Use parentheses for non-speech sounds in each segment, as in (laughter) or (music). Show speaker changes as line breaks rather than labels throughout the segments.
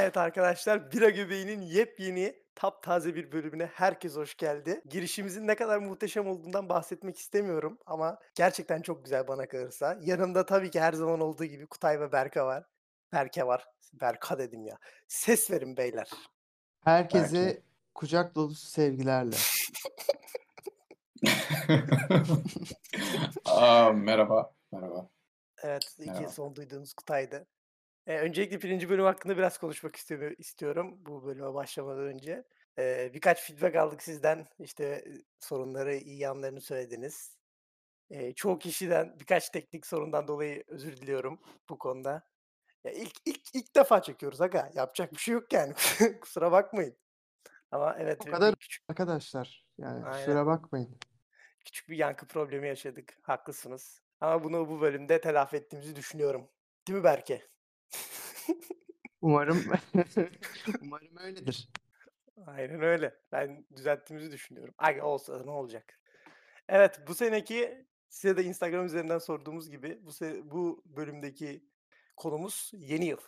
Evet arkadaşlar, Bira Göbeği'nin yepyeni, taptaze bir bölümüne herkes hoş geldi. Girişimizin ne kadar muhteşem olduğundan bahsetmek istemiyorum ama gerçekten çok güzel bana kalırsa. Yanımda tabii ki her zaman olduğu gibi Kutay ve Berke var. Berke var. Berka dedim ya. Ses verin beyler.
Herkese
Belki.
kucak dolusu sevgilerle. (laughs) (laughs)
Aa, merhaba. Merhaba.
Evet, iki
Merhaba.
son duyduğunuz Kutay'dı. Ee, öncelikle birinci bölüm hakkında biraz konuşmak istiyorum bu bölüme başlamadan önce. Ee, birkaç feedback aldık sizden. İşte e, sorunları, iyi yanlarını söylediniz. Ee, çoğu kişiden birkaç teknik sorundan dolayı özür diliyorum bu konuda. Ya ilk ilk ilk defa çekiyoruz aga. Yapacak bir şey yok yani. (laughs) Kusura bakmayın. Ama evet
O kadar
küçük
arkadaşlar. Yani
Aynen.
kusura bakmayın.
küçük bir yankı problemi yaşadık. Haklısınız. Ama bunu bu bölümde telafi ettiğimizi düşünüyorum. Değil mi Berke?
Umarım (laughs) umarım öyledir.
Aynen öyle. Ben düzelttiğimizi düşünüyorum. Ay olsa da ne olacak? Evet, bu seneki size de Instagram üzerinden sorduğumuz gibi bu se- bu bölümdeki konumuz yeni yıl.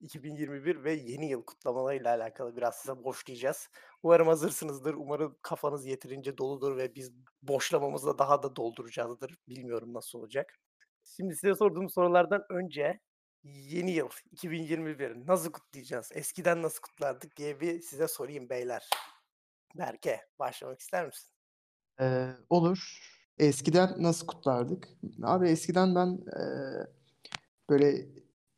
2021 ve yeni yıl kutlamalarıyla alakalı biraz size boşlayacağız. Umarım hazırsınızdır. Umarım kafanız yeterince doludur ve biz boşlamamızla daha da dolduracağızdır. Bilmiyorum nasıl olacak. Şimdi size sorduğum sorulardan önce yeni yıl 2021 nasıl kutlayacağız? Eskiden nasıl kutlardık diye bir size sorayım beyler. Berke başlamak ister misin?
Ee, olur. Eskiden nasıl kutlardık? Abi eskiden ben eee, böyle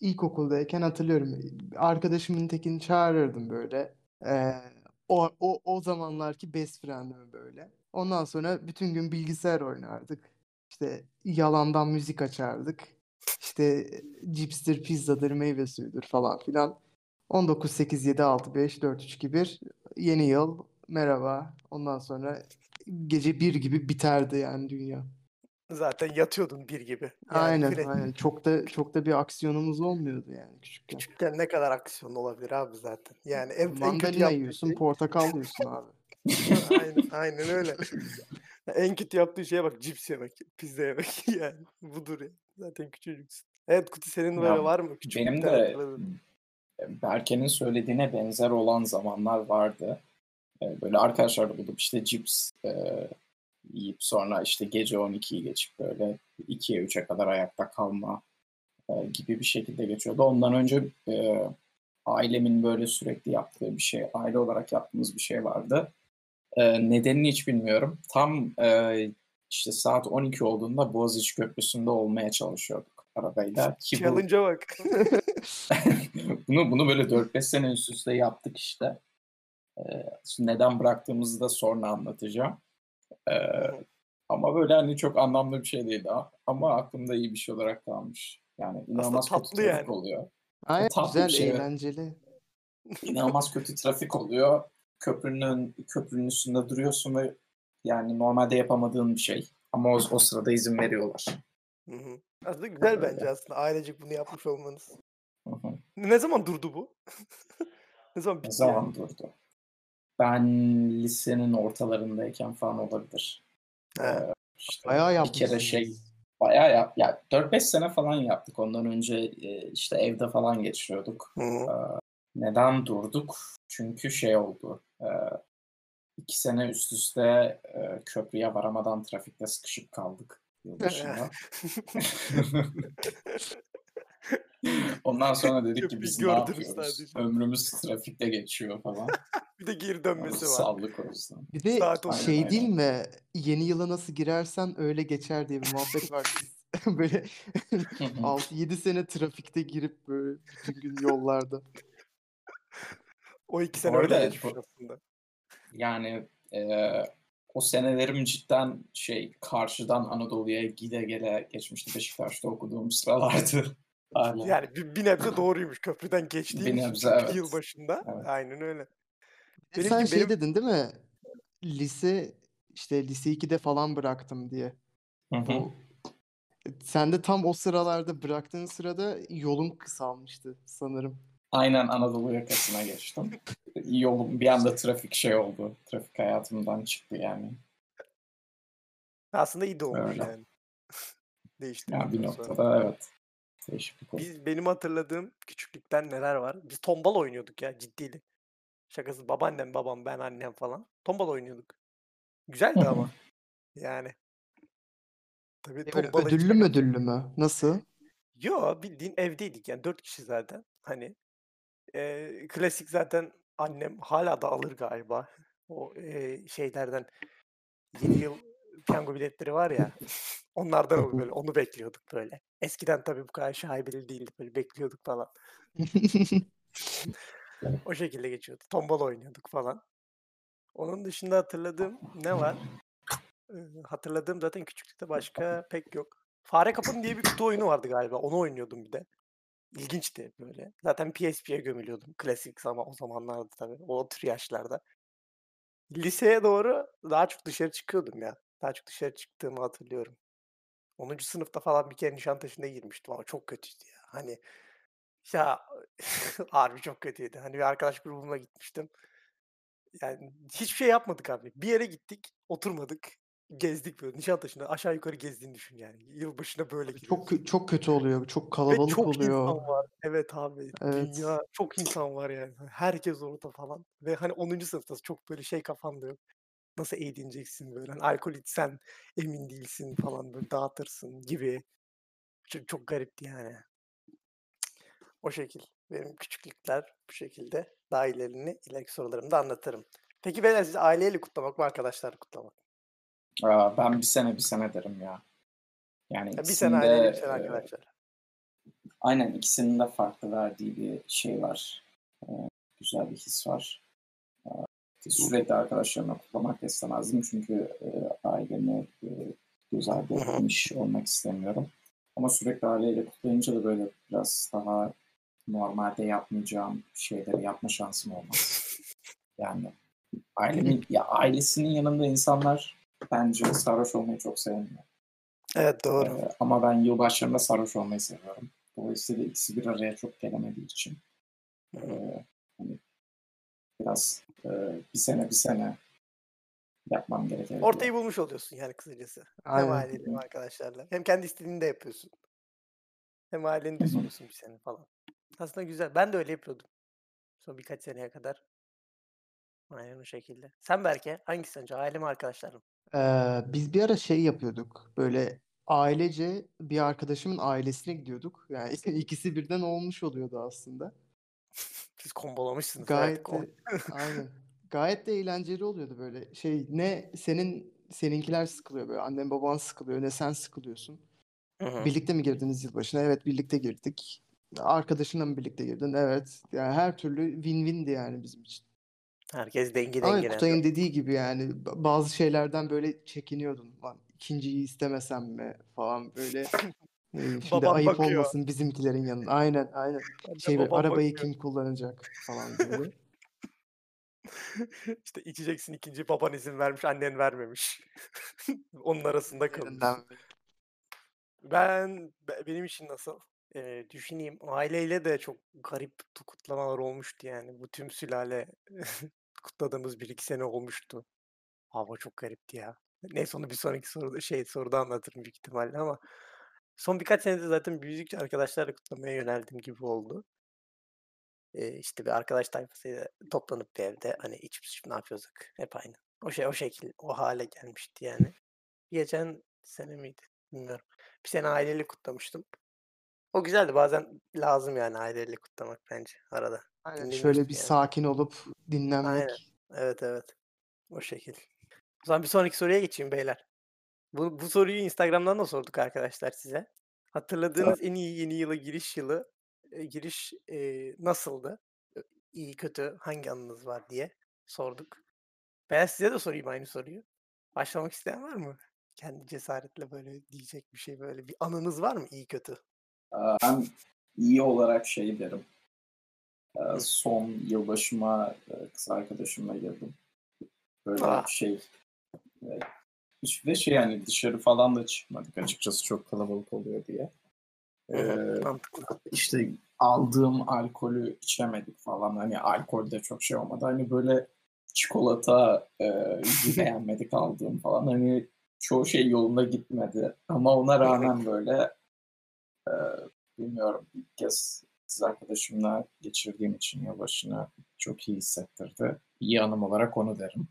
ilkokuldayken hatırlıyorum. Arkadaşımın tekini çağırırdım böyle. Eee, o, o, o zamanlarki best friend'imi böyle. Ondan sonra bütün gün bilgisayar oynardık. İşte yalandan müzik açardık. İşte cipstir, pizzadır, meyve suyudur falan filan. 19, 8, 7, 6, 5, 4, 3, 2, 1. Yeni yıl. Merhaba. Ondan sonra gece bir gibi biterdi yani dünya.
Zaten yatıyordun bir gibi. Yani
Aynen,
bile-
aynen. Çok da çok da bir aksiyonumuz olmuyordu yani küçükken.
Küçükken ne kadar aksiyon olabilir abi zaten. Yani en, en kötü
Mandalina
yaptığı
yiyorsun,
şey.
portakal yiyorsun abi. (laughs)
aynen, aynen öyle. en kötü yaptığı şeye bak cips yemek, pizza yemek (laughs) yani budur ya. Zaten küçücüksün. Evet Kuti senin böyle
Ya,
var mı? Küçüklükten
Benim de? Berke'nin söylediğine benzer olan zamanlar vardı. Böyle arkadaşlarla bulup işte cips e, yiyip sonra işte gece 12'yi geçip böyle 2'ye 3'e kadar ayakta kalma e, gibi bir şekilde geçiyordu. Ondan önce e, ailemin böyle sürekli yaptığı bir şey, aile olarak yaptığımız bir şey vardı. E, nedenini hiç bilmiyorum. Tam e, işte saat 12 olduğunda Boğaziçi Köprüsü'nde olmaya çalışıyorduk arabayla. Ki bu,
Challenge'a bak. (laughs)
bunu, bunu böyle 4-5 sene üst üste yaptık işte. E, şimdi neden bıraktığımızı da sonra anlatacağım. E, ama böyle hani çok anlamlı bir şey değil daha. Ama aklımda iyi bir şey olarak kalmış. Yani inanılmaz kötü
tatlı
trafik
yani.
oluyor.
Aynen
tatlı
güzel,
şey,
eğlenceli.
İnanılmaz kötü trafik oluyor. Köprünün köprünün üstünde duruyorsun ve yani normalde yapamadığın bir şey. Ama o, o sırada izin veriyorlar.
Hı hı. Aslında güzel
Öyle.
bence aslında ailecek bunu yapmış olmanız.
Hı hı.
Ne zaman durdu bu? (laughs) ne zaman
Ne
bitti
zaman
yani?
durdu? Ben lisenin ortalarındayken falan olabilir.
He.
Ee, işte
Bayağı
bir kere şey
yapmışsınız.
bayağı yap ya 4-5 sene falan yaptık. Ondan önce e, işte evde falan geçiriyorduk.
Hı hı.
Ee, neden durduk? Çünkü şey oldu. E, iki sene üst üste e, köprüye varamadan trafikte sıkışıp kaldık yılbaşında. (laughs) Ondan sonra dedik ki biz ne yapıyoruz?
sadece.
Ömrümüz trafikte geçiyor falan. (laughs)
bir de geri dönmesi var.
sağlık olsun.
Bir de
Saat
şey
aynen.
değil mi? Yeni yıla nasıl girersen öyle geçer diye bir muhabbet var. Biz (laughs) böyle
Hı hı.
6-7 sene trafikte girip böyle bütün gün yollarda.
O iki sene
Bu
öyle geçmiş aslında.
Yani e, o senelerim cidden şey karşıdan Anadolu'ya gide gele geçmişti. Beşiktaş'ta okuduğum sıralardı. (laughs) Hala.
Yani bir, bir nebze doğruymuş köprüden geçtiğim
nebze, evet.
yıl başında.
Evet.
Aynen öyle.
De Sen
Benimki
şey
benim
dedin değil mi? Lise işte lise 2'de falan bıraktım diye.
Hı hı.
Bu sen de tam o sıralarda bıraktığın sırada yolun kısalmıştı sanırım.
Aynen Anadolu yakasına geçtim. Yolum bir anda trafik şey oldu. Trafik hayatımdan çıktı yani.
aslında iyi de olmuş
Öyle.
yani. (laughs)
Yani bir
Değiştirdikten sonra.
noktada evet. Değişik bir konu.
Biz benim hatırladığım küçüklükten neler var? Biz tombala oynuyorduk ya ciddiydi. Şakası babaannem, babam, ben, annem falan. Tombala oynuyorduk. Güzeldi ama. (laughs) Yani. Tabii
E
tombala
ödüllü mü ödüllü mü? Nasıl?
Yo bildiğin evdeydik yani 4 kişi zaten. Hani eee, klasik zaten annem hala da alır galiba. O eee, şeylerden 7 yıl piyango biletleri var ya. Onlardan
Hı
alır
hı.
böyle. Onu bekliyorduk böyle. Eskiden tabii bu kadar şaibeli değildi. Böyle bekliyorduk falan. (laughs) O şekilde geçiyordu. Tombala oynuyorduk falan. Onun dışında hatırladığım ne var? Eee, hatırladığım zaten küçüklükte başka pek yok. Fare Kapın diye bir kutu oyunu vardı galiba. Onu oynuyordum bir de. İlginçti böyle. Zaten PSP'ye gömülüyordum. Klasik zaman o zamanlarda tabii. O tür yaşlarda. Liseye doğru daha çok dışarı çıkıyordum ya. Daha çok dışarı çıktığımı hatırlıyorum. 10. sınıfta falan bir kere Nişantaşı'na girmiştim ama çok kötüydü ya. Hani ya (laughs) harbi çok kötüydü. Hani bir arkadaş grubumla gitmiştim. Yani hiçbir şey yapmadık abi. Bir yere gittik, oturmadık, gezdik böyle. Nişantaşı'nda aşağı yukarı gezdiğini düşün yani. Yılbaşına böyle
Çok
giriyorsun.
kö- çok kötü oluyor. Çok
Ve
kalabalık
çok insan
oluyor.
var. Evet abi.
Evet.
Dünya çok insan var yani. Herkes orada falan. Ve hani 10. sınıftasın. Çok böyle şey kafanda yok. Nasıl eğleneceksin böyle. Hani alkol içsen emin değilsin falan böyle dağıtırsın gibi. Çok, çok garipti yani. O şekil. Benim küçüklükler bu şekilde. Daha ilerini ileriki sorularımda anlatırım. Peki beyler siz aileyle kutlamak mı arkadaşlarla kutlamak?
Aa, ben bir sene bir sene derim ya. Yani
Ya bir
ikisinin
sene aileyle bir sene
e,
arkadaşlar.
aynen ikisinin de farklı verdiği bir şey var. E, güzel bir his var. E, sürekli arkadaşlarımla kutlamak istemezdim çünkü e, ailemi e, göz ardı etmiş olmak istemiyorum. Ama sürekli aileyle kutlayınca da böyle biraz daha normalde yapmayacağım şeyleri yapma şansım olmaz. (laughs) Yani ailemin ya ailesinin yanında insanlar bence sarhoş olmayı çok sevmiyor.
Evet doğru.
Ee, ama ben yılbaşlarında sarhoş olmayı seviyorum. Dolayısıyla ikisi bir araya çok gelemediği için
Hı hı.
e, hani biraz e, bir sene bir sene yapmam gerekebilir.
Ortayı bulmuş oluyorsun yani kısacası. Hem
Aynen.
aileyle hem arkadaşlarla. Hem kendi istediğini de yapıyorsun. Hem aileni üzmüyorsun bir sene falan. Aslında güzel. Ben de öyle yapıyordum. Son birkaç seneye kadar. Aynen o şekilde. Sen Berke hangisi sence? Aile mi arkadaşlar mı?
Ee, biz bir ara şey yapıyorduk. Böyle ailece bir arkadaşımın ailesine gidiyorduk. Yani (laughs) ikisi birden olmuş oluyordu aslında. (laughs)
Siz kombolamışsınız.
Gayet de (laughs) aynen. Gayet de eğlenceli oluyordu böyle. Şey ne senin seninkiler sıkılıyor böyle. Annen baban sıkılıyor ne sen sıkılıyorsun.
Hı hı.
Birlikte mi girdiniz yılbaşına? Evet birlikte girdik. Arkadaşınla mı birlikte girdin? Evet. Yani her türlü win-win'di yani bizim için.
Herkes dengi
Ama
dengine.
Kutay'ın dediği gibi yani ba- bazı şeylerden böyle çekiniyordun. Lan ikinciyi istemesem mi falan böyle. (laughs) Ee, Şimdi
Babam
ayıp
bakıyor.
olmasın bizimkilerin yanında. Aynen aynen. Şey
babam
arabayı
bakıyor.
kim kullanacak falan (laughs) böyle.
işte içeceksin ikinci baban izin vermiş annen vermemiş. (laughs) Onun arasında
böyle.
Ben be- benim için nasıl? Ee, düşüneyim. Aileyle de çok garip kutlamalar olmuştu yani. Bu tüm sülale kutladığımız bir iki sene olmuştu. Hava çok garipti ya. Neyse onu bir sonraki soruda şey soruda anlatırım büyük ihtimalle ama son birkaç senedir zaten büyüdükçe arkadaşlarla kutlamaya yöneldim gibi oldu. Ee, işte bir arkadaş tayfasıyla toplanıp bir evde hani içip içip ne yapıyorduk hep aynı. O şey o şekil o hale gelmişti yani. Geçen sene miydi bilmiyorum. Bir sene aileyle kutlamıştım. O güzeldi bazen lazım yani aileyle kutlamak bence arada.
Aynen
Dinleniyorsun
şöyle bir
yani.
sakin olup
Aynen.
dinlenmek.
Evet evet. O şekil. O zaman bir sonraki soruya geçeyim beyler. Bu, bu soruyu Instagram'dan da sorduk arkadaşlar size. Hatırladığınız en iyi yeni yıla giriş yılı e, giriş e, nasıldı? İyi kötü hangi anınız var diye sorduk. Ben size de sorayım aynı soruyu. Başlamak isteyen var mı? Kendi cesaretle böyle diyecek bir şey böyle bir anınız var mı iyi kötü?
Ben iyi olarak şey derim. Ee. Son yılbaşıma e, kız arkadaşımla girdim. Böyle
Ah.
şey e, de şey yani dışarı falan da çıkmadık açıkçası çok kalabalık oluyor diye. Ee, işte aldığım alkolü içemedik falan. Hani alkolde çok şey olmadı. Hani böyle çikolata e, (laughs) beğenmedik aldığım falan. Hani çoğu şey yolunda gitmedi. Ama ona rağmen böyle e, bilmiyorum ilk kez kız arkadaşımla geçirdiğim için yılbaşını çok iyi hissettirdi. İyi anım olarak onu derim.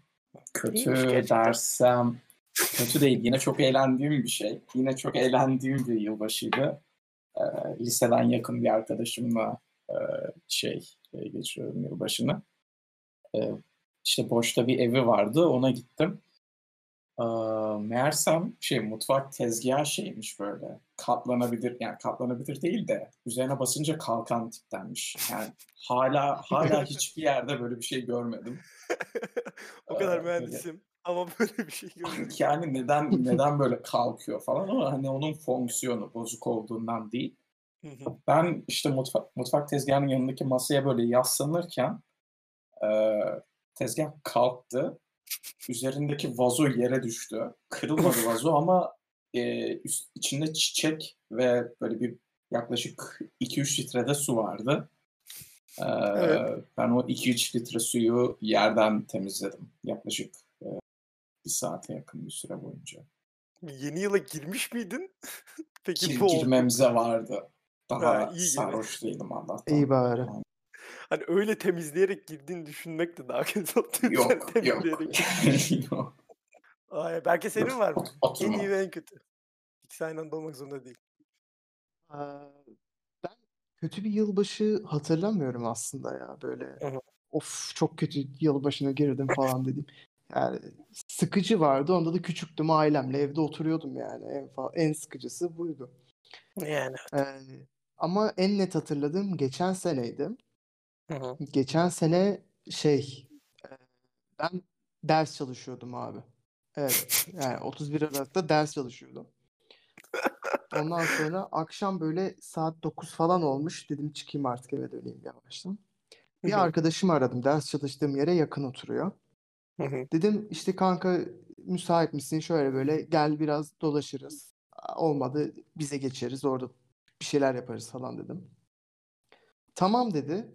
Kötü dersem kötü değil. Yine çok eğlendiğim bir şey. Yine çok eğlendiğim bir yılbaşıydı. Ee, liseden yakın bir arkadaşımla e, şey e, geçiriyordum yılbaşını. Ee, işte boşta bir evi vardı. Ona gittim. Ee, meğersem şey mutfak tezgahı şeymiş böyle. Katlanabilir yani katlanabilir değil de üzerine basınca kalkan tiptenmiş. Yani hala hala (laughs) hiçbir yerde böyle bir şey görmedim. (laughs)
o kadar
Ee, böyle-
mühendisim ama (laughs) böyle bir şey görmedim.
yani neden neden böyle kalkıyor falan ama hani onun fonksiyonu bozuk olduğundan değil. Ben işte mutfak, mutfak tezgahının yanındaki masaya böyle yaslanırken e, tezgah kalktı. Üzerindeki vazo yere düştü. Kırılmadı (laughs) vazo ama e, üst, içinde çiçek ve böyle bir yaklaşık 2-3 litrede su vardı. E,
Evet.
Ben o 2-3 litre suyu yerden temizledim. Yaklaşık e, bir saate yakın bir süre boyunca.
Yeni yıla girmiş miydin? (laughs) Peki
Gir,
bu oldu.
girmemize vardı. Daha
Ha, iyi
sarhoş değildim Allah'tan.
İyi bari.
Hani öyle temizleyerek girdiğini düşünmek de daha kötü oldu. (laughs) Sen
Yok yok.
temizleyerek. (laughs)
Yok.
Ay, belki senin var mı? En iyi ve en kötü. İkisi aynı anda olmak zorunda değil.
Ee, Ben kötü bir yılbaşı hatırlamıyorum aslında ya böyle of çok kötü yılbaşına girdim falan dedim. Yani sıkıcı vardı. Onda da küçüktüm ailemle evde oturuyordum yani. En, fa- en sıkıcısı buydu.
Yani.
Ee, ama en net hatırladığım geçen seneydi.
Hı hı.
Geçen sene şey ben ders çalışıyordum abi. Evet. Yani (laughs) 31 Aralık'ta ders çalışıyordum. Ondan sonra akşam böyle saat 9 falan olmuş. Dedim çıkayım artık eve döneyim yavaştan. Bir
Hı hı.
arkadaşımı aradım. Ders çalıştığım yere yakın oturuyor.
Hı hı.
Dedim işte kanka müsait misin? Şöyle böyle gel biraz dolaşırız. Olmadı bize geçeriz orada bir şeyler yaparız falan dedim. Tamam dedi.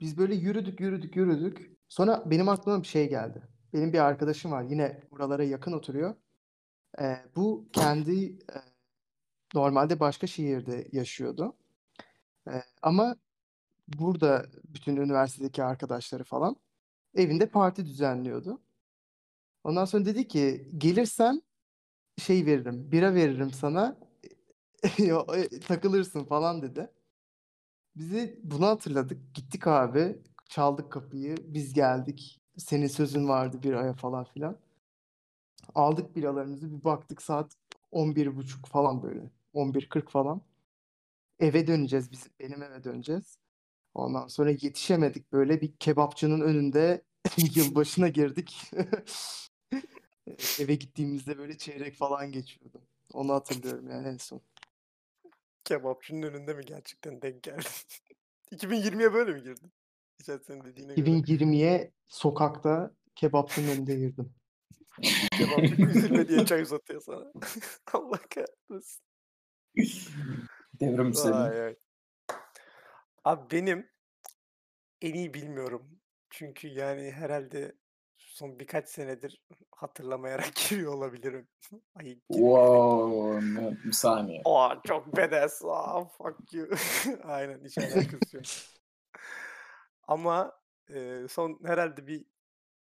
Biz böyle yürüdük yürüdük yürüdük. Sonra benim aklıma bir şey geldi. Benim bir arkadaşım var yine buralara yakın oturuyor. Ee, bu kendi e, normalde başka şehirde yaşıyordu. Ee, ama burada bütün üniversitedeki arkadaşları falan evinde parti düzenliyordu. Ondan sonra dedi ki gelirsen şey veririm, bira veririm sana. (laughs) E, takılırsın falan dedi. Bizi bunu hatırladık. Gittik abi. Çaldık kapıyı. Biz geldik. Senin sözün vardı bir aya falan filan. Aldık biralarımızı. Bir baktık saat 11.30 falan böyle. 11.40 falan. Eve döneceğiz biz. Benim eve döneceğiz. Ondan sonra yetişemedik böyle bir kebapçının önünde (laughs) yılbaşına girdik. (laughs) Eve gittiğimizde böyle çeyrek falan geçiyordu. Onu hatırlıyorum yani en son.
Kebapçının önünde mi gerçekten denk geldin? (laughs) 2020'ye böyle mi girdin? Geçen senin dediğine göre.
2020'ye sokakta kebapçının önünde girdim.
Kebapçı (laughs) üzülme diye çay uzatıyor sana. (laughs) Allah kahretmesin.
Devrim senin.
Vay vay. Abi benim en iyi bilmiyorum. Çünkü yani herhalde son birkaç senedir hatırlamayarak (laughs) giriyor olabilirim. Ay.
Wow, bir saniye.
Aa çok bedes. Aa fuck you. (laughs) Aynen hiç alakası yok. Ama e, son herhalde bir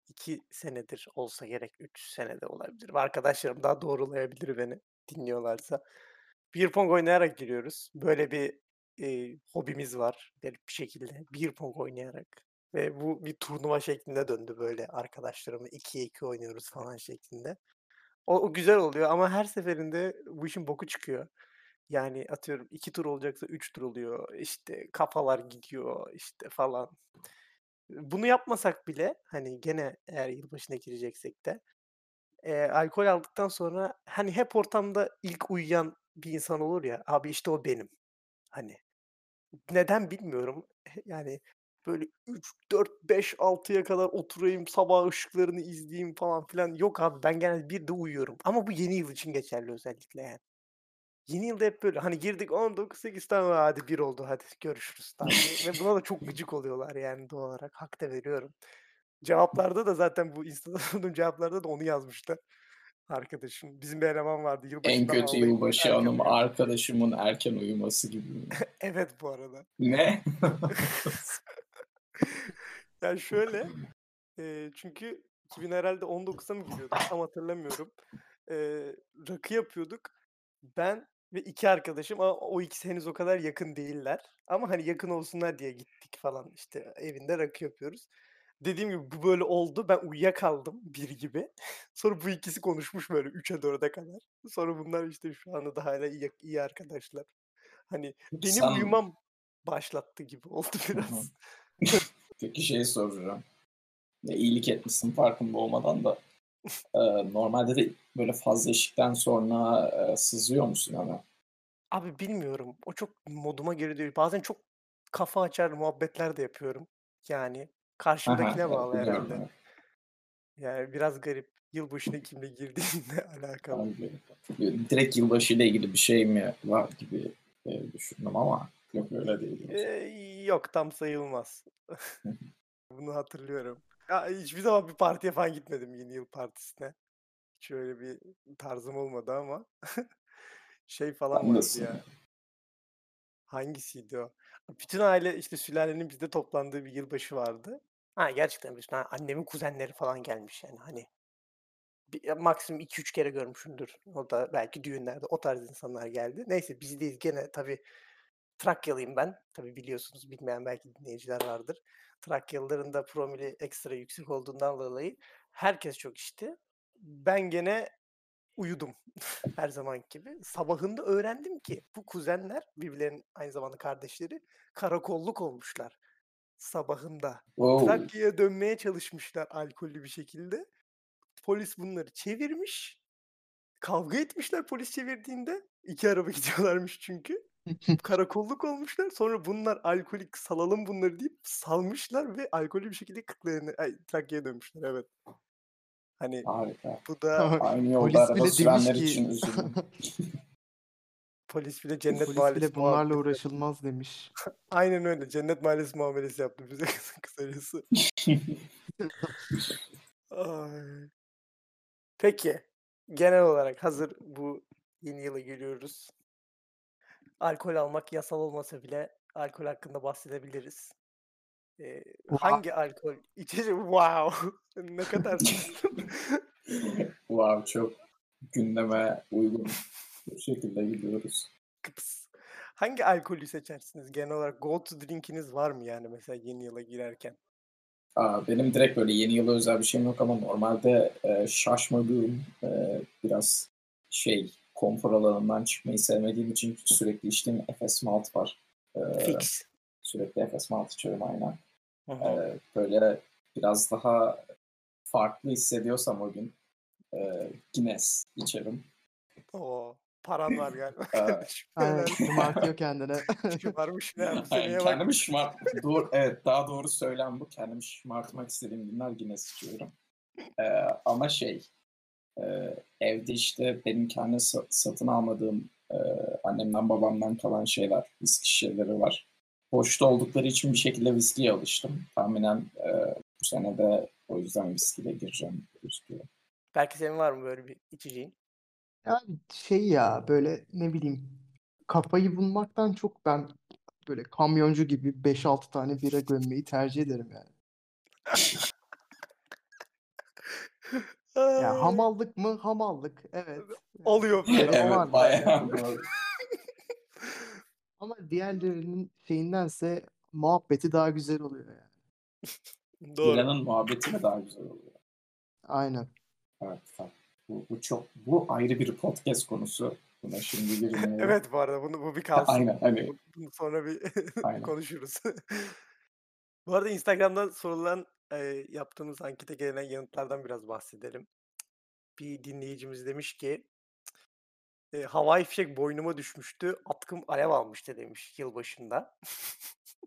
iki senedir olsa gerek. Üç senede olabilir. Arkadaşlarım daha doğrulayabilir beni dinliyorlarsa. Beer pong oynayarak giriyoruz. Böyle bir e, hobimiz var garip bir şekilde. Beer pong oynayarak. Ve bu bir turnuva şeklinde döndü böyle arkadaşlarımla 2'ye 2 oynuyoruz falan şeklinde. O, o güzel oluyor ama her seferinde bu işin boku çıkıyor. Yani atıyorum iki tur olacaksa üç tur oluyor. İşte kafalar gidiyor işte falan. Bunu yapmasak bile hani gene eğer yılbaşına gireceksek de e, alkol aldıktan sonra hani hep ortamda ilk uyuyan bir insan olur ya. Abi işte o benim. Hani neden bilmiyorum. Yani böyle 3, 4, 5, 6'ya kadar oturayım sabah ışıklarını izleyeyim falan filan. Yok abi ben genelde bir de uyuyorum. Ama bu yeni yıl için geçerli özellikle yani. Yeni yılda hep böyle hani girdik 19, 8 tamam hadi bir oldu hadi görüşürüz tarzı. Ve buna da çok gıcık oluyorlar yani doğal olarak. Hak da veriyorum. Cevaplarda da zaten bu bulduğum (laughs) cevaplarda da onu yazmışlar. arkadaşım. Bizim bir eleman vardı
En kötü
ağlayıp
yılbaşı
erken
anım
uyuyor.
arkadaşımın erken uyuması gibi? (laughs)
Evet bu arada.
Ne? (laughs) (laughs)
Yani şöyle, eee, çünkü 2000 herhâlde 19'a mı giriyorduk tam hatırlamıyorum. Eee, rakı yapıyorduk. Ben ve 2 arkadaşım ama o ikisi henüz o kadar yakın değiller. Ama, hani, yakın olsunlar diye gittik falan, işte, evinde rakı yapıyoruz. Dediğim gibi bu böyle oldu. Ben uyuyakaldım 1 gibi. (laughs) Sonra bu ikisi konuşmuş böyle 3'e 4'e kadar. Sonra bunlar, işte, şu anda da hâlâ iyi iyi arkadaşlar. Hani, benim
sen
uyumam başlattı gibi oldu (laughs) biraz.
Peki şeyi soracağım. Ya, iyilik etmişsin farkında olmadan da. Eee, normalde de böyle fazla içtikten sonra, eee, sızıyor musun hemen?
Abi bilmiyorum. O çok moduma göre değil. Bazen çok kafa açar muhabbetler de yapıyorum. Yani karşımdakine
Evet,
bağlı herhâlde.
evet.
Yani biraz garip. Yılbaşına kimle girdiğinle (laughs) alakalı.
Eee, direkt yılbaşıyla ilgili bir şey mi var gibi, eee, düşündüm ama yok öyle değil.
Eee, yok tam sayılmaz. (laughs) Bunu hatırlıyorum. Ya, hiçbir zaman bir partiye falan gitmedim yeni yıl partisine. Hiç öyle bir tarzım olmadı ama (laughs) şey falan
de
vardı ya. Hangisiydi o? Bütün aile, işte, sülalenin bizde toplandığı bir yılbaşı vardı. Ha, gerçekten bütün annemin kuzenleri falan gelmiş yani, hani. Bir maksimum 2-3 kere görmüşümdür. O da belki düğünlerde. O tarz insanlar geldi. Neyse bizdeyiz gene tabii Trakyalıyım ben. Tabii biliyorsunuz, bilmeyen belki dinleyiciler vardır. Trakyalıların da promili ekstra yüksek olduğundan dolayı herkes çok içti. Ben gene uyudum (laughs) her zamanki gibi. Sabahında öğrendim ki bu kuzenler, birbirlerinin aynı zamanda kardeşleri, karakolluk olmuşlar sabahında.
O!
Trakya'ya dönmeye çalışmışlar alkollü bir şekilde. Polis bunları çevirmiş. Kavga etmişler polis çevirdiğinde. 2 araba (laughs) gidiyorlarmış çünkü. Karakolluk olmuşlar. Sonra bunlar alkolik, salalım bunları deyip salmışlar ve alkollü bir şekilde ay, Trakya'ya dönmüşler, evet. Hani
Harika.
bu da
Aynı yolda
Polis bile demiş ki
için üzüldüm. (laughs)
polis bile cennet
polis bile
mahallesi
bunlarla
muhabbeti
uğraşılmaz demiş. (laughs)
Aynen öyle. Cennet mahallesi muamelesi yaptı bize (laughs) kısacası. Ay. Peki, genel olarak hazır bu yeni yıla giriyoruz. Alkol almak yasal olmasa bile alkol hakkında bahsedebiliriz. Eee,
Wow.
hangi alkol içecek Wow! (laughs) Ne kadar (laughs)
Wow, çok gündeme uygun bir şekilde gidiyoruz.
Kıps. Hangi alkolü seçersiniz? Genel olarak go to drink'iniz var mı yani mesela yeni yıla girerken?
Aaa, benim direkt böyle yeni yıla özel bir şeyim yok ama normalde, eee, şaşmadığım, eee, biraz şey, konfor alanımdan çıkmayı sevmediğim için sürekli içtiğim Efes Malt var. Eee,
Fix.
sürekli Efes Malt içiyorum aynen. Eee, böyle biraz daha farklı hissediyorsam o gün, eee, Guinness içerim.
O! Paran var galiba (laughs) (laughs) kardeşim.
Aynen, şımartıyor kendine. (laughs)
Şımarmış ya
Aynen, kendimi şımart doğru evet, daha doğru söylem bu. Kendimi şımartmak istediğim günler Guinness içiyorum. Eee, ama şey, eee, evde, işte, benim kendi sa satın almadığım, eee, annemden babamdan kalan şeyler, viski şişeleri var. Boşta oldukları için bir şekilde viskiye alıştım. Tahminen, eee, bu sene de o yüzden viskiyle gireceğim gözüküyor.
Belki senin var mı böyle bir içeceğin?
Yani şey ya, böyle, ne bileyim, kafayı bulmaktan çok ben böyle kamyoncu gibi 5-6 tane bira gömmeyi tercih ederim yani. (laughs) Ya
Ay.
hamallık mı? Hamallık. Evet. Yani o
Evet,
bende.
bayağı.
Ama diğerlerinin şeyindense muhabbeti daha güzel oluyor yani. (laughs)
Doğru.
Biranın muhabbeti mi daha güzel oluyor?
Aynen.
Evet, bak bu bu çok bu ayrı bir podcast konusu. Buna şimdi girmeyelim. (laughs)
Evet bu arada bunu bu bir kalsın.
aynen, hani
Bu bunu sonra bir (laughs) konuşuruz. Bu arada Instagram'dan sorulan, eee, yaptığımız ankete gelen yanıtlardan biraz bahsedelim. Bir dinleyicimiz demiş ki, eee, "Havai fişek boynuma düşmüştü, atkım alev almıştı." demiş yılbaşında. (laughs)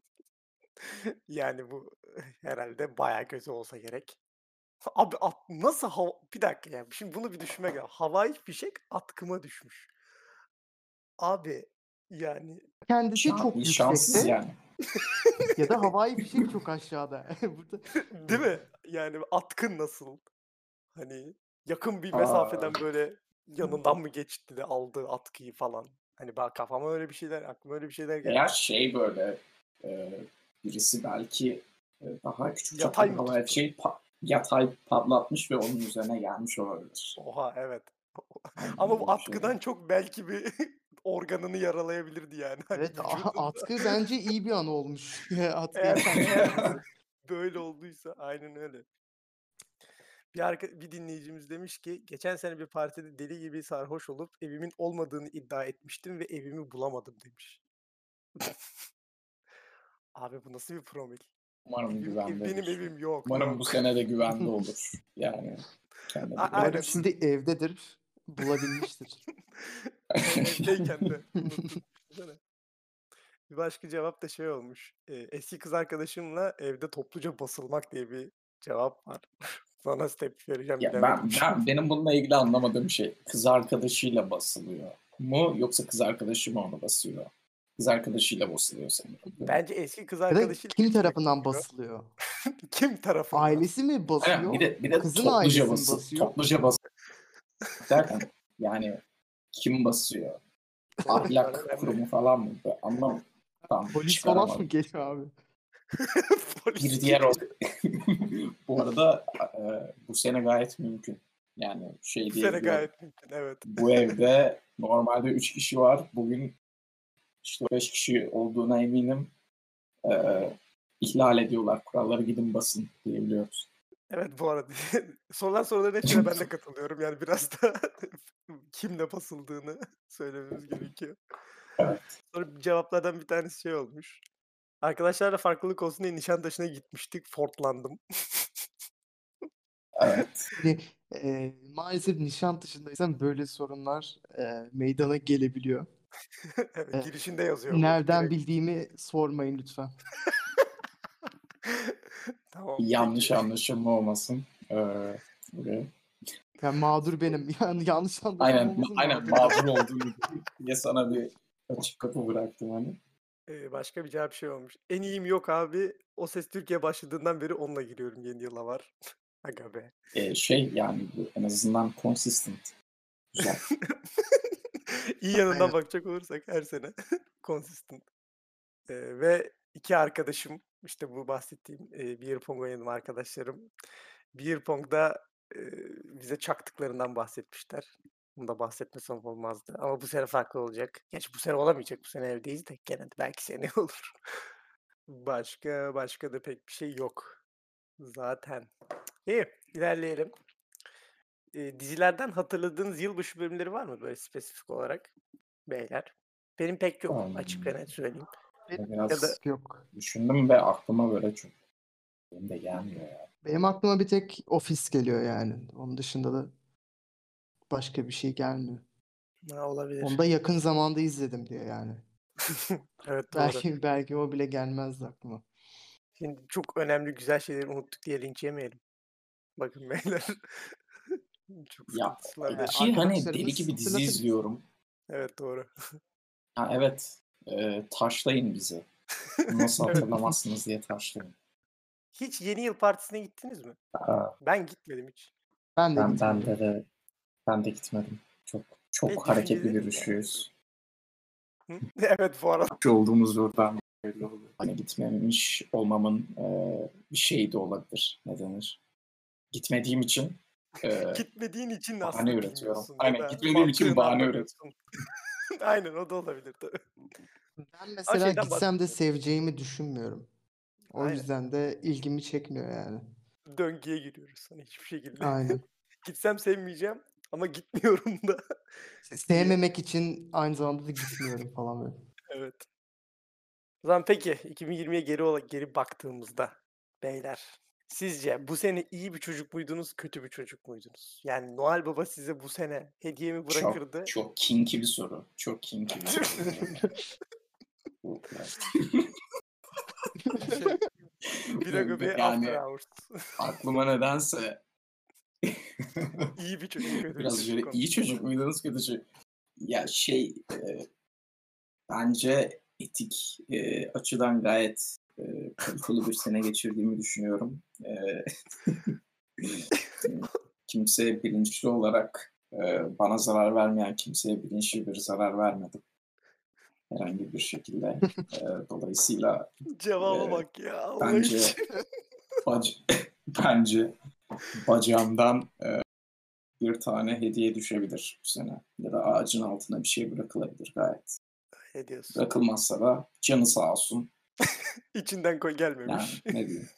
Yani bu herhâlde bayağı kötü olsa gerek. Abi at nasıl hava Bir dakika ya, şimdi bunu bir düşünmek lazım. Havai fişek atkıma düşmüş. Abi, yani
Kendisi çok
şanssız
yüksekte
yani. (laughs)
ya da (laughs) havai fişek çok aşağıda. (laughs) Burada
Değil mi? Yani atkın nasıl? Hani Yakın bir
Aa.
mesafeden böyle yanından mı geçti de aldı atkıyı falan. Hani bak kafama öyle bir şeyler, aklıma öyle bir şeyler geldi.
Veya şey böyle e, birisi belki e, daha küçük
Yatay tuttu?
şey pa- yatay patlatmış ve onun üzerine gelmiş olabilir.
Oha evet. Ama bu
şey.
atkıdan çok belki bir organını yaralayabilirdi yani. Hani
Evet a- atkı bence iyi bir an olmuş. (laughs)
Eğer, eğer (laughs) böyle olduysa aynen öyle. Bir, arka, bir dinleyicimiz demiş ki geçen sene bir partide deli gibi sarhoş olup evimin olmadığını iddia etmiştim ve evimi bulamadım demiş. (laughs) Abi bu nasıl bir promil?
Umarım
Evim, ev-
güvende
benim
olur.
evim yok.
Umarım
yok.
bu sene de güvende olur. Yani.
Umarım şimdi evdedir. Bulabilmiştir.
Evdeyken de. (laughs) Bir başka cevap da şey olmuş. e, eski kız arkadaşımla evde topluca basılmak diye bir cevap var. (laughs) Buna nasıl tepki vereceğim
Ya ben, ben benim bununla ilgili anlamadığım şey kız arkadaşıyla basılıyor mu yoksa kız arkadaşı mı onu basıyor? Kız arkadaşıyla basılıyor sanırım.
Bence eski kız arkadaşıyla
kim tarafından basılıyor? (laughs)
Kim tarafından?
Ailesi mi basıyor?
bir de bir de
Kızın
topluca basıyor.
basıyor?
Topluca basıyor. Derken yani kim basıyor? Ahlak kurumu falan mı? Ben Anlam. Tamam,
Polis falan mı geliyor abi? (laughs)
Bir diğer o. (laughs) bu arada e, bu sene gayet mümkün. Yani şey
Bu sene gayet mümkün evet.
Bu evde normalde 3 kişi var. Bugün işte 5 kişi olduğuna eminim. Ee, ihlal ediyorlar. Kuralları gidin basın diyebiliyoruz.
Evet bu arada (laughs) sorulan soruların hepsine ben de (laughs) katılıyorum. Yani biraz (laughs) da kimle basıldığını söylememiz gerekiyor.
Evet.
Sonra cevaplardan bir tanesi şey olmuş. Arkadaşlarla farklılık olsun diye Nişantaşı'na gitmiştik. Fortlandım.
Evet.
Hani, e, maalesef Nişantaşı'ndaysan böyle sorunlar e, meydana gelebiliyor.
evet, girişinde yazıyor.
Nereden
direkt.
bildiğimi sormayın lütfen.
Tamam.
Yanlış anlaşılma olmasın. Ee, buraya.
Yani mağdur benim. (laughs) Yani yanlış anlaşılma
Aynen,
olmasın,
aynen
mağdur
olduğunu diye sana bir açık kapı bıraktım hani.
Ee, başka bir cevap şey olmuş. En iyiyim yok abi. O ses Türkiye başladığından beri onunla giriyorum yeni yıla var. (laughs) Aga be.
Ee, şey yani bu en azından consistent. Güzel. (laughs)
İyi yanından bakacak olursak her sene consistent. Ee, ve iki arkadaşım işte bu bahsettiğim e, beer pong oynadım arkadaşlarım. Beer pong'da e, bize çaktıklarından bahsetmişler. Bunu da bahsetmesem olmazdı. Ama bu sene farklı olacak. Gerçi bu sene olamayacak. Bu sene evdeyiz de gene de belki seneye (laughs) olur. Başka başka da pek bir şey yok. Zaten. İyi ilerleyelim. Ee, dizilerden hatırladığınız yılbaşı bölümleri var mı böyle spesifik olarak beyler? Benim pek yok açık ve net söyleyeyim.
Biraz
Ya da
Yok.
düşündüm ve aklıma böyle çok benim de gelmiyor ya.
Benim aklıma bir tek ofis geliyor yani. Onun dışında da başka bir şey gelmiyor.
ha, olabilir.
Onu da yakın zamanda izledim diye yani. (laughs)
evet doğru.
Belki belki o bile gelmezdi aklıma.
Şimdi çok önemli güzel şeyleri unuttuk diye linç yemeyelim. Bakın beyler. (laughs) çok
Ya.
Ee,
ki hani deli gibi dizi izliyorum.
Evet doğru.
Ha, evet. E, taşlayın bizi. (laughs) Nasıl hatırlamazsınız diye taşlayın.
Hiç yeni yıl partisine gittiniz mi?
Aa,
Ben gitmedim hiç.
Ben de
ben, ben de, de ben de gitmedim. Çok çok
E,
hareketli rüşüyüz.
Hı? (laughs) evet bu arada.
Şu olduğumuz oradan belli oluyor. Hani gitmemiş olmamın e, bir şeyi de olabilir. Ne denir? Gitmediğim için e, (laughs)
Gitmediğin için
bahane
aslında
üretiyorum.
bilmiyorsun. ya
Aynen, gitmediğim için bahane
anlamıyorsun. Aynen o da olabilir tabii.
Ben mesela
şeyden
gitsem de seveceğimi düşünmüyorum. O
Aynen.
yüzden de ilgimi çekmiyor yani.
Döngüye giriyoruz hani hiçbir şekilde.
Aynen. (laughs)
Gitsem sevmeyeceğim ama gitmiyorum da.
Se- (laughs) Sevmemek için aynı zamanda da gitmiyorum falan böyle.
evet. O zaman peki 2020'ye geri ola- geri baktığımızda beyler sizce bu sene iyi bir çocuk muydunuz, kötü bir çocuk muydunuz? Yani Noel Baba size bu sene hediye mi
çok
bırakırdı?
çok kinky bir soru. Çok kinky bir soru. (laughs)
Şey, Bira göbeği
Yani-
After Hours.
Aklıma nedense
iyi bir çocuk, (laughs) bir
biraz böyle iyi çocuk muydunuz kötü çocuk? Ya şey e, bence etik e, açıdan gayet e, kaliteli bir sene geçirdiğimi düşünüyorum. E, (laughs) kimseye bilinçli olarak e, bana zarar vermeyen kimseye bilinçli bir zarar vermedim. Herhangi bir şekilde. (laughs) E, dolayısıyla
Cevaba
Ee,
bak ya. Allah
bence
için.
bac (laughs) bence bacağımdan e, bir tane hediye düşebilir bu sene. Ya da ağacın altına bir şey bırakılabilir gayet.
Ne diyorsun?
Bırakılmazsa da canı sağ olsun. (laughs)
İçinden koy
Yani
gelmemiş.
ne diyeyim.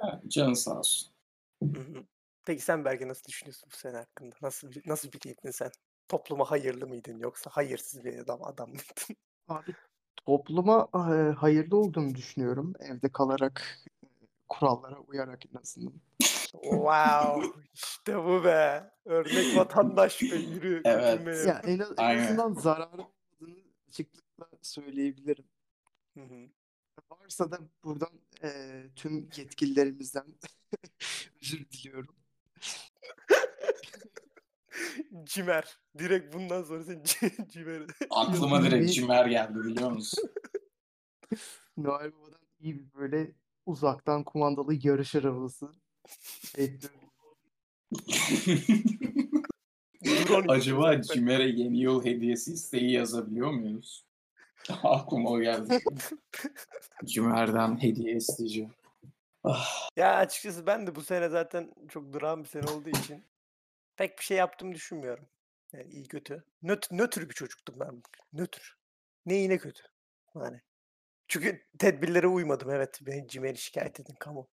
Ha, canı sağ olsun.
Peki sen Berke nasıl düşünüyorsun bu sene hakkında? Nasıl bir, nasıl biriydin sen? Topluma hayırlı mıydın yoksa hayırsız bir adam, adam mıydın? (laughs)
Abi topluma e, hayırlı olduğumu düşünüyorum. Evde kalarak kurallara uyarak en azından.
Wow, işte bu be. Örnek vatandaş be yürü. (laughs)
Evet.
Ya en, en azından zararı olmadığını açıklıkla söyleyebilirim.
Hı hı.
Varsa da buradan e, tüm yetkililerimizden (laughs) özür diliyorum.
Cimer. Direkt bundan sonra sen (laughs) C- Cimer.
Aklıma direkt cimer geldi biliyor musun? (laughs)
Noel Baba'dan iyi bir böyle uzaktan kumandalı yarış arabası bekliyorum.
Acaba. Cimer'e yeni yıl hediyesi isteği yazabiliyor muyuz? (laughs) Aklıma o geldi. Cimer'den hediye isteyeceğim. Ah,
Ya açıkçası ben de bu sene zaten çok durağan bir sene olduğu için pek bir şey yaptığımı düşünmüyorum. Yani iyi kötü. Nöt, nötr bir çocuktum ben. Nötr. Ne iyi ne kötü. Yani. Çünkü tedbirlere uymadım evet. Beni Cimer'i şikayet edin kamu.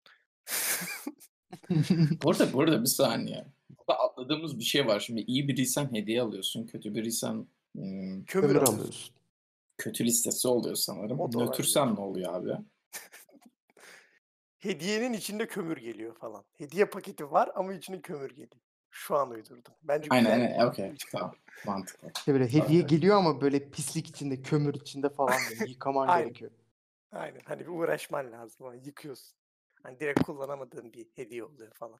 (laughs)
bu arada, bu arada bir saniye. (laughs) Burada atladığımız bir şey var. Şimdi iyi biriysen hediye alıyorsun. Kötü biriysen hmm,
Kömür
Kömür
alıyorsun.
kötü listesi oluyor sanırım.
O.
Nötrsen ne oluyor abi? (laughs)
Hediyenin içinde kömür geliyor falan. Hediye paketi var ama içine kömür geliyor. Şu an uydurdum. Bence
Aynen
güzel.
aynen. Okey. Tamam. Mantıklı.
İşte böyle hediye
Evet.
geliyor ama böyle pislik içinde, kömür içinde falan böyle (laughs) yıkaman
Aynen.
gerekiyor.
Aynen. Hani bir uğraşman lazım. Hani yıkıyorsun. Hani direkt kullanamadığın bir hediye oluyor falan.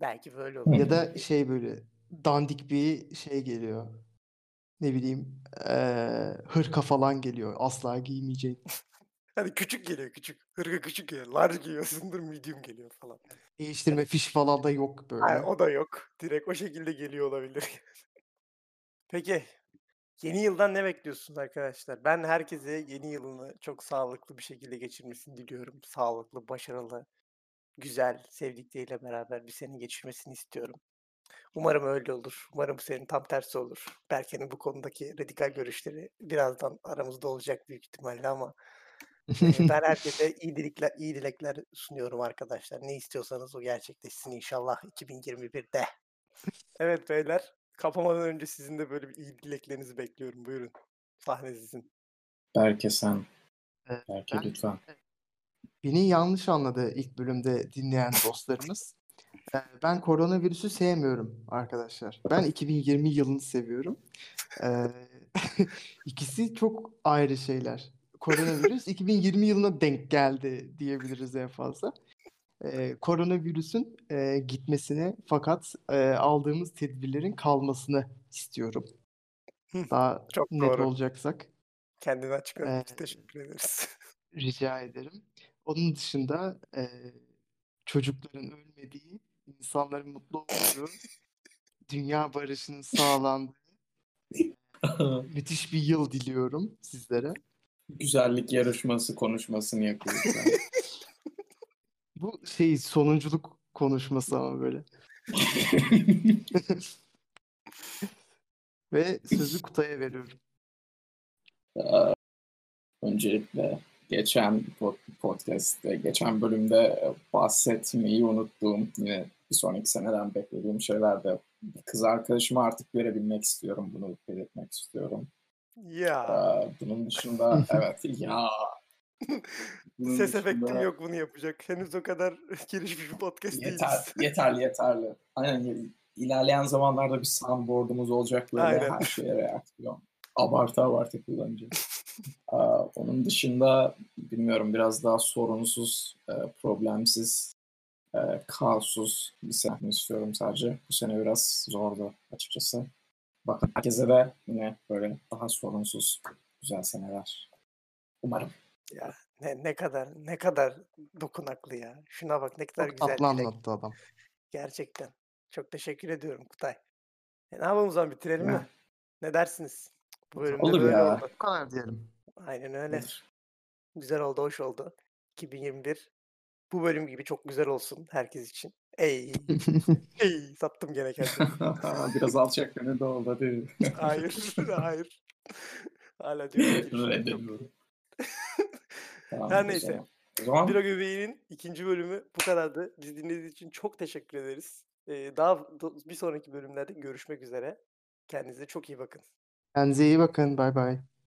Belki böyle olur.
Ya da şey böyle dandik bir şey geliyor. Ne bileyim eee, hırka falan geliyor. Asla giymeyeceğin. (laughs)
Hani küçük geliyor küçük. Hırka küçük geliyor. Large giyiyorsundur medium geliyor falan.
Değiştirme fiş falan da yok böyle.
Aynen, o da yok. Direkt o şekilde geliyor olabilir. (laughs) Peki. Yeni yıldan ne bekliyorsunuz arkadaşlar? Ben herkese yeni yılını çok sağlıklı bir şekilde geçirmesini diliyorum. Sağlıklı, başarılı, güzel, sevdikleriyle beraber bir sene geçirmesini istiyorum. Umarım öyle olur. Umarım bu senin tam tersi olur. Berke'nin bu konudaki radikal görüşleri birazdan aramızda olacak büyük ihtimalle ama Eee, (laughs) ben herkese iyi dilekler, iyi dilekler sunuyorum arkadaşlar. Ne istiyorsanız o gerçekleşsin inşallah 2021'de. Evet beyler, kapamadan önce sizin de böyle bir iyi dileklerinizi bekliyorum. Buyurun. Sahne sizin.
Berke sen.
Evet,
Berke
ben-
lütfen.
Beni yanlış anladı ilk bölümde dinleyen dostlarımız. Eee, Ben koronavirüsü sevmiyorum arkadaşlar. Ben 2020 yılını seviyorum. Eee, (laughs) İkisi çok ayrı şeyler. Koronavirüs (laughs) 2020 yılına denk geldi diyebiliriz en fazla. Eee, koronavirüsün eee, gitmesini fakat eee, aldığımız tedbirlerin kalmasını istiyorum. Daha
çok
net
doğru.
olacaksak
Kendini açıkladığın için
Eee,
teşekkür ederiz. (laughs)
rica ederim. Onun dışında eee, çocukların ölmediği, insanların mutlu olduğu, (laughs) dünya barışının sağlandığı müthiş bir yıl diliyorum sizlere.
Güzellik yarışması konuşmasını yapıyoruz. yani. (laughs)
Bu şey sonunculuk konuşması ama böyle. (laughs) Ve sözü Kutay'a veriyorum.
Eee, Öncelikle geçen po- podcast'te, geçen bölümde bahsetmeyi unuttuğum, yine bir sonraki seneden beklediğim şeylerde kız arkadaşıma artık verebilmek istiyorum. Bunu belirtmek istiyorum.
Ya,
Eee, Bunun dışında (laughs) evet ya. Bunun
ses efektim
dışında-
yok bunu yapacak. Henüz o kadar (laughs) gelişmiş bir podcast
Yeter,
değiliz.
yeterli, yeterli. Aynen ilerleyen zamanlarda bir soundboard'umuz olacak böyle
Aynen.
her şeye reaksiyon. Abartı abartı kullanacağız. Aa, (laughs) onun dışında bilmiyorum biraz daha sorunsuz, e, problemsiz, e, kaossuz bir sene istiyorum sadece. Bu sene biraz zordu açıkçası. Bakın herkese de yine böyle daha sorunsuz, güzel seneler. Umarım.
Ya ne, ne kadar ne kadar dokunaklı ya. Şuna bak ne kadar
Çok
güzel
tatlı
dilek.
anlattı adam.
Gerçekten. Çok teşekkür ediyorum Kutay. E, ne yapalım o zaman bitirelim mi?
Ya.
Ne dersiniz? Bu bölümde
Olur
böyle
ya.
oldu.
Bu kadar diyelim.
Aynen öyle.
Olur.
Güzel oldu, hoş oldu. 2021 bu bölüm gibi çok güzel olsun herkes için. Ey, (laughs) ey sattım gene kendimi. (laughs)
Biraz alçak gönüllü oldu hadi. (laughs)
Hayır, hayır. Hala diyorum.
Tamam,
Her neyse.
zaman. Zaman
Bira Göbeği'nin ikinci bölümü bu kadardı. Bizi dinlediğiniz için çok teşekkür ederiz. Ee, daha bir sonraki bölümlerde görüşmek üzere. Kendinize çok iyi bakın.
Kendinize iyi bakın. Bay bay.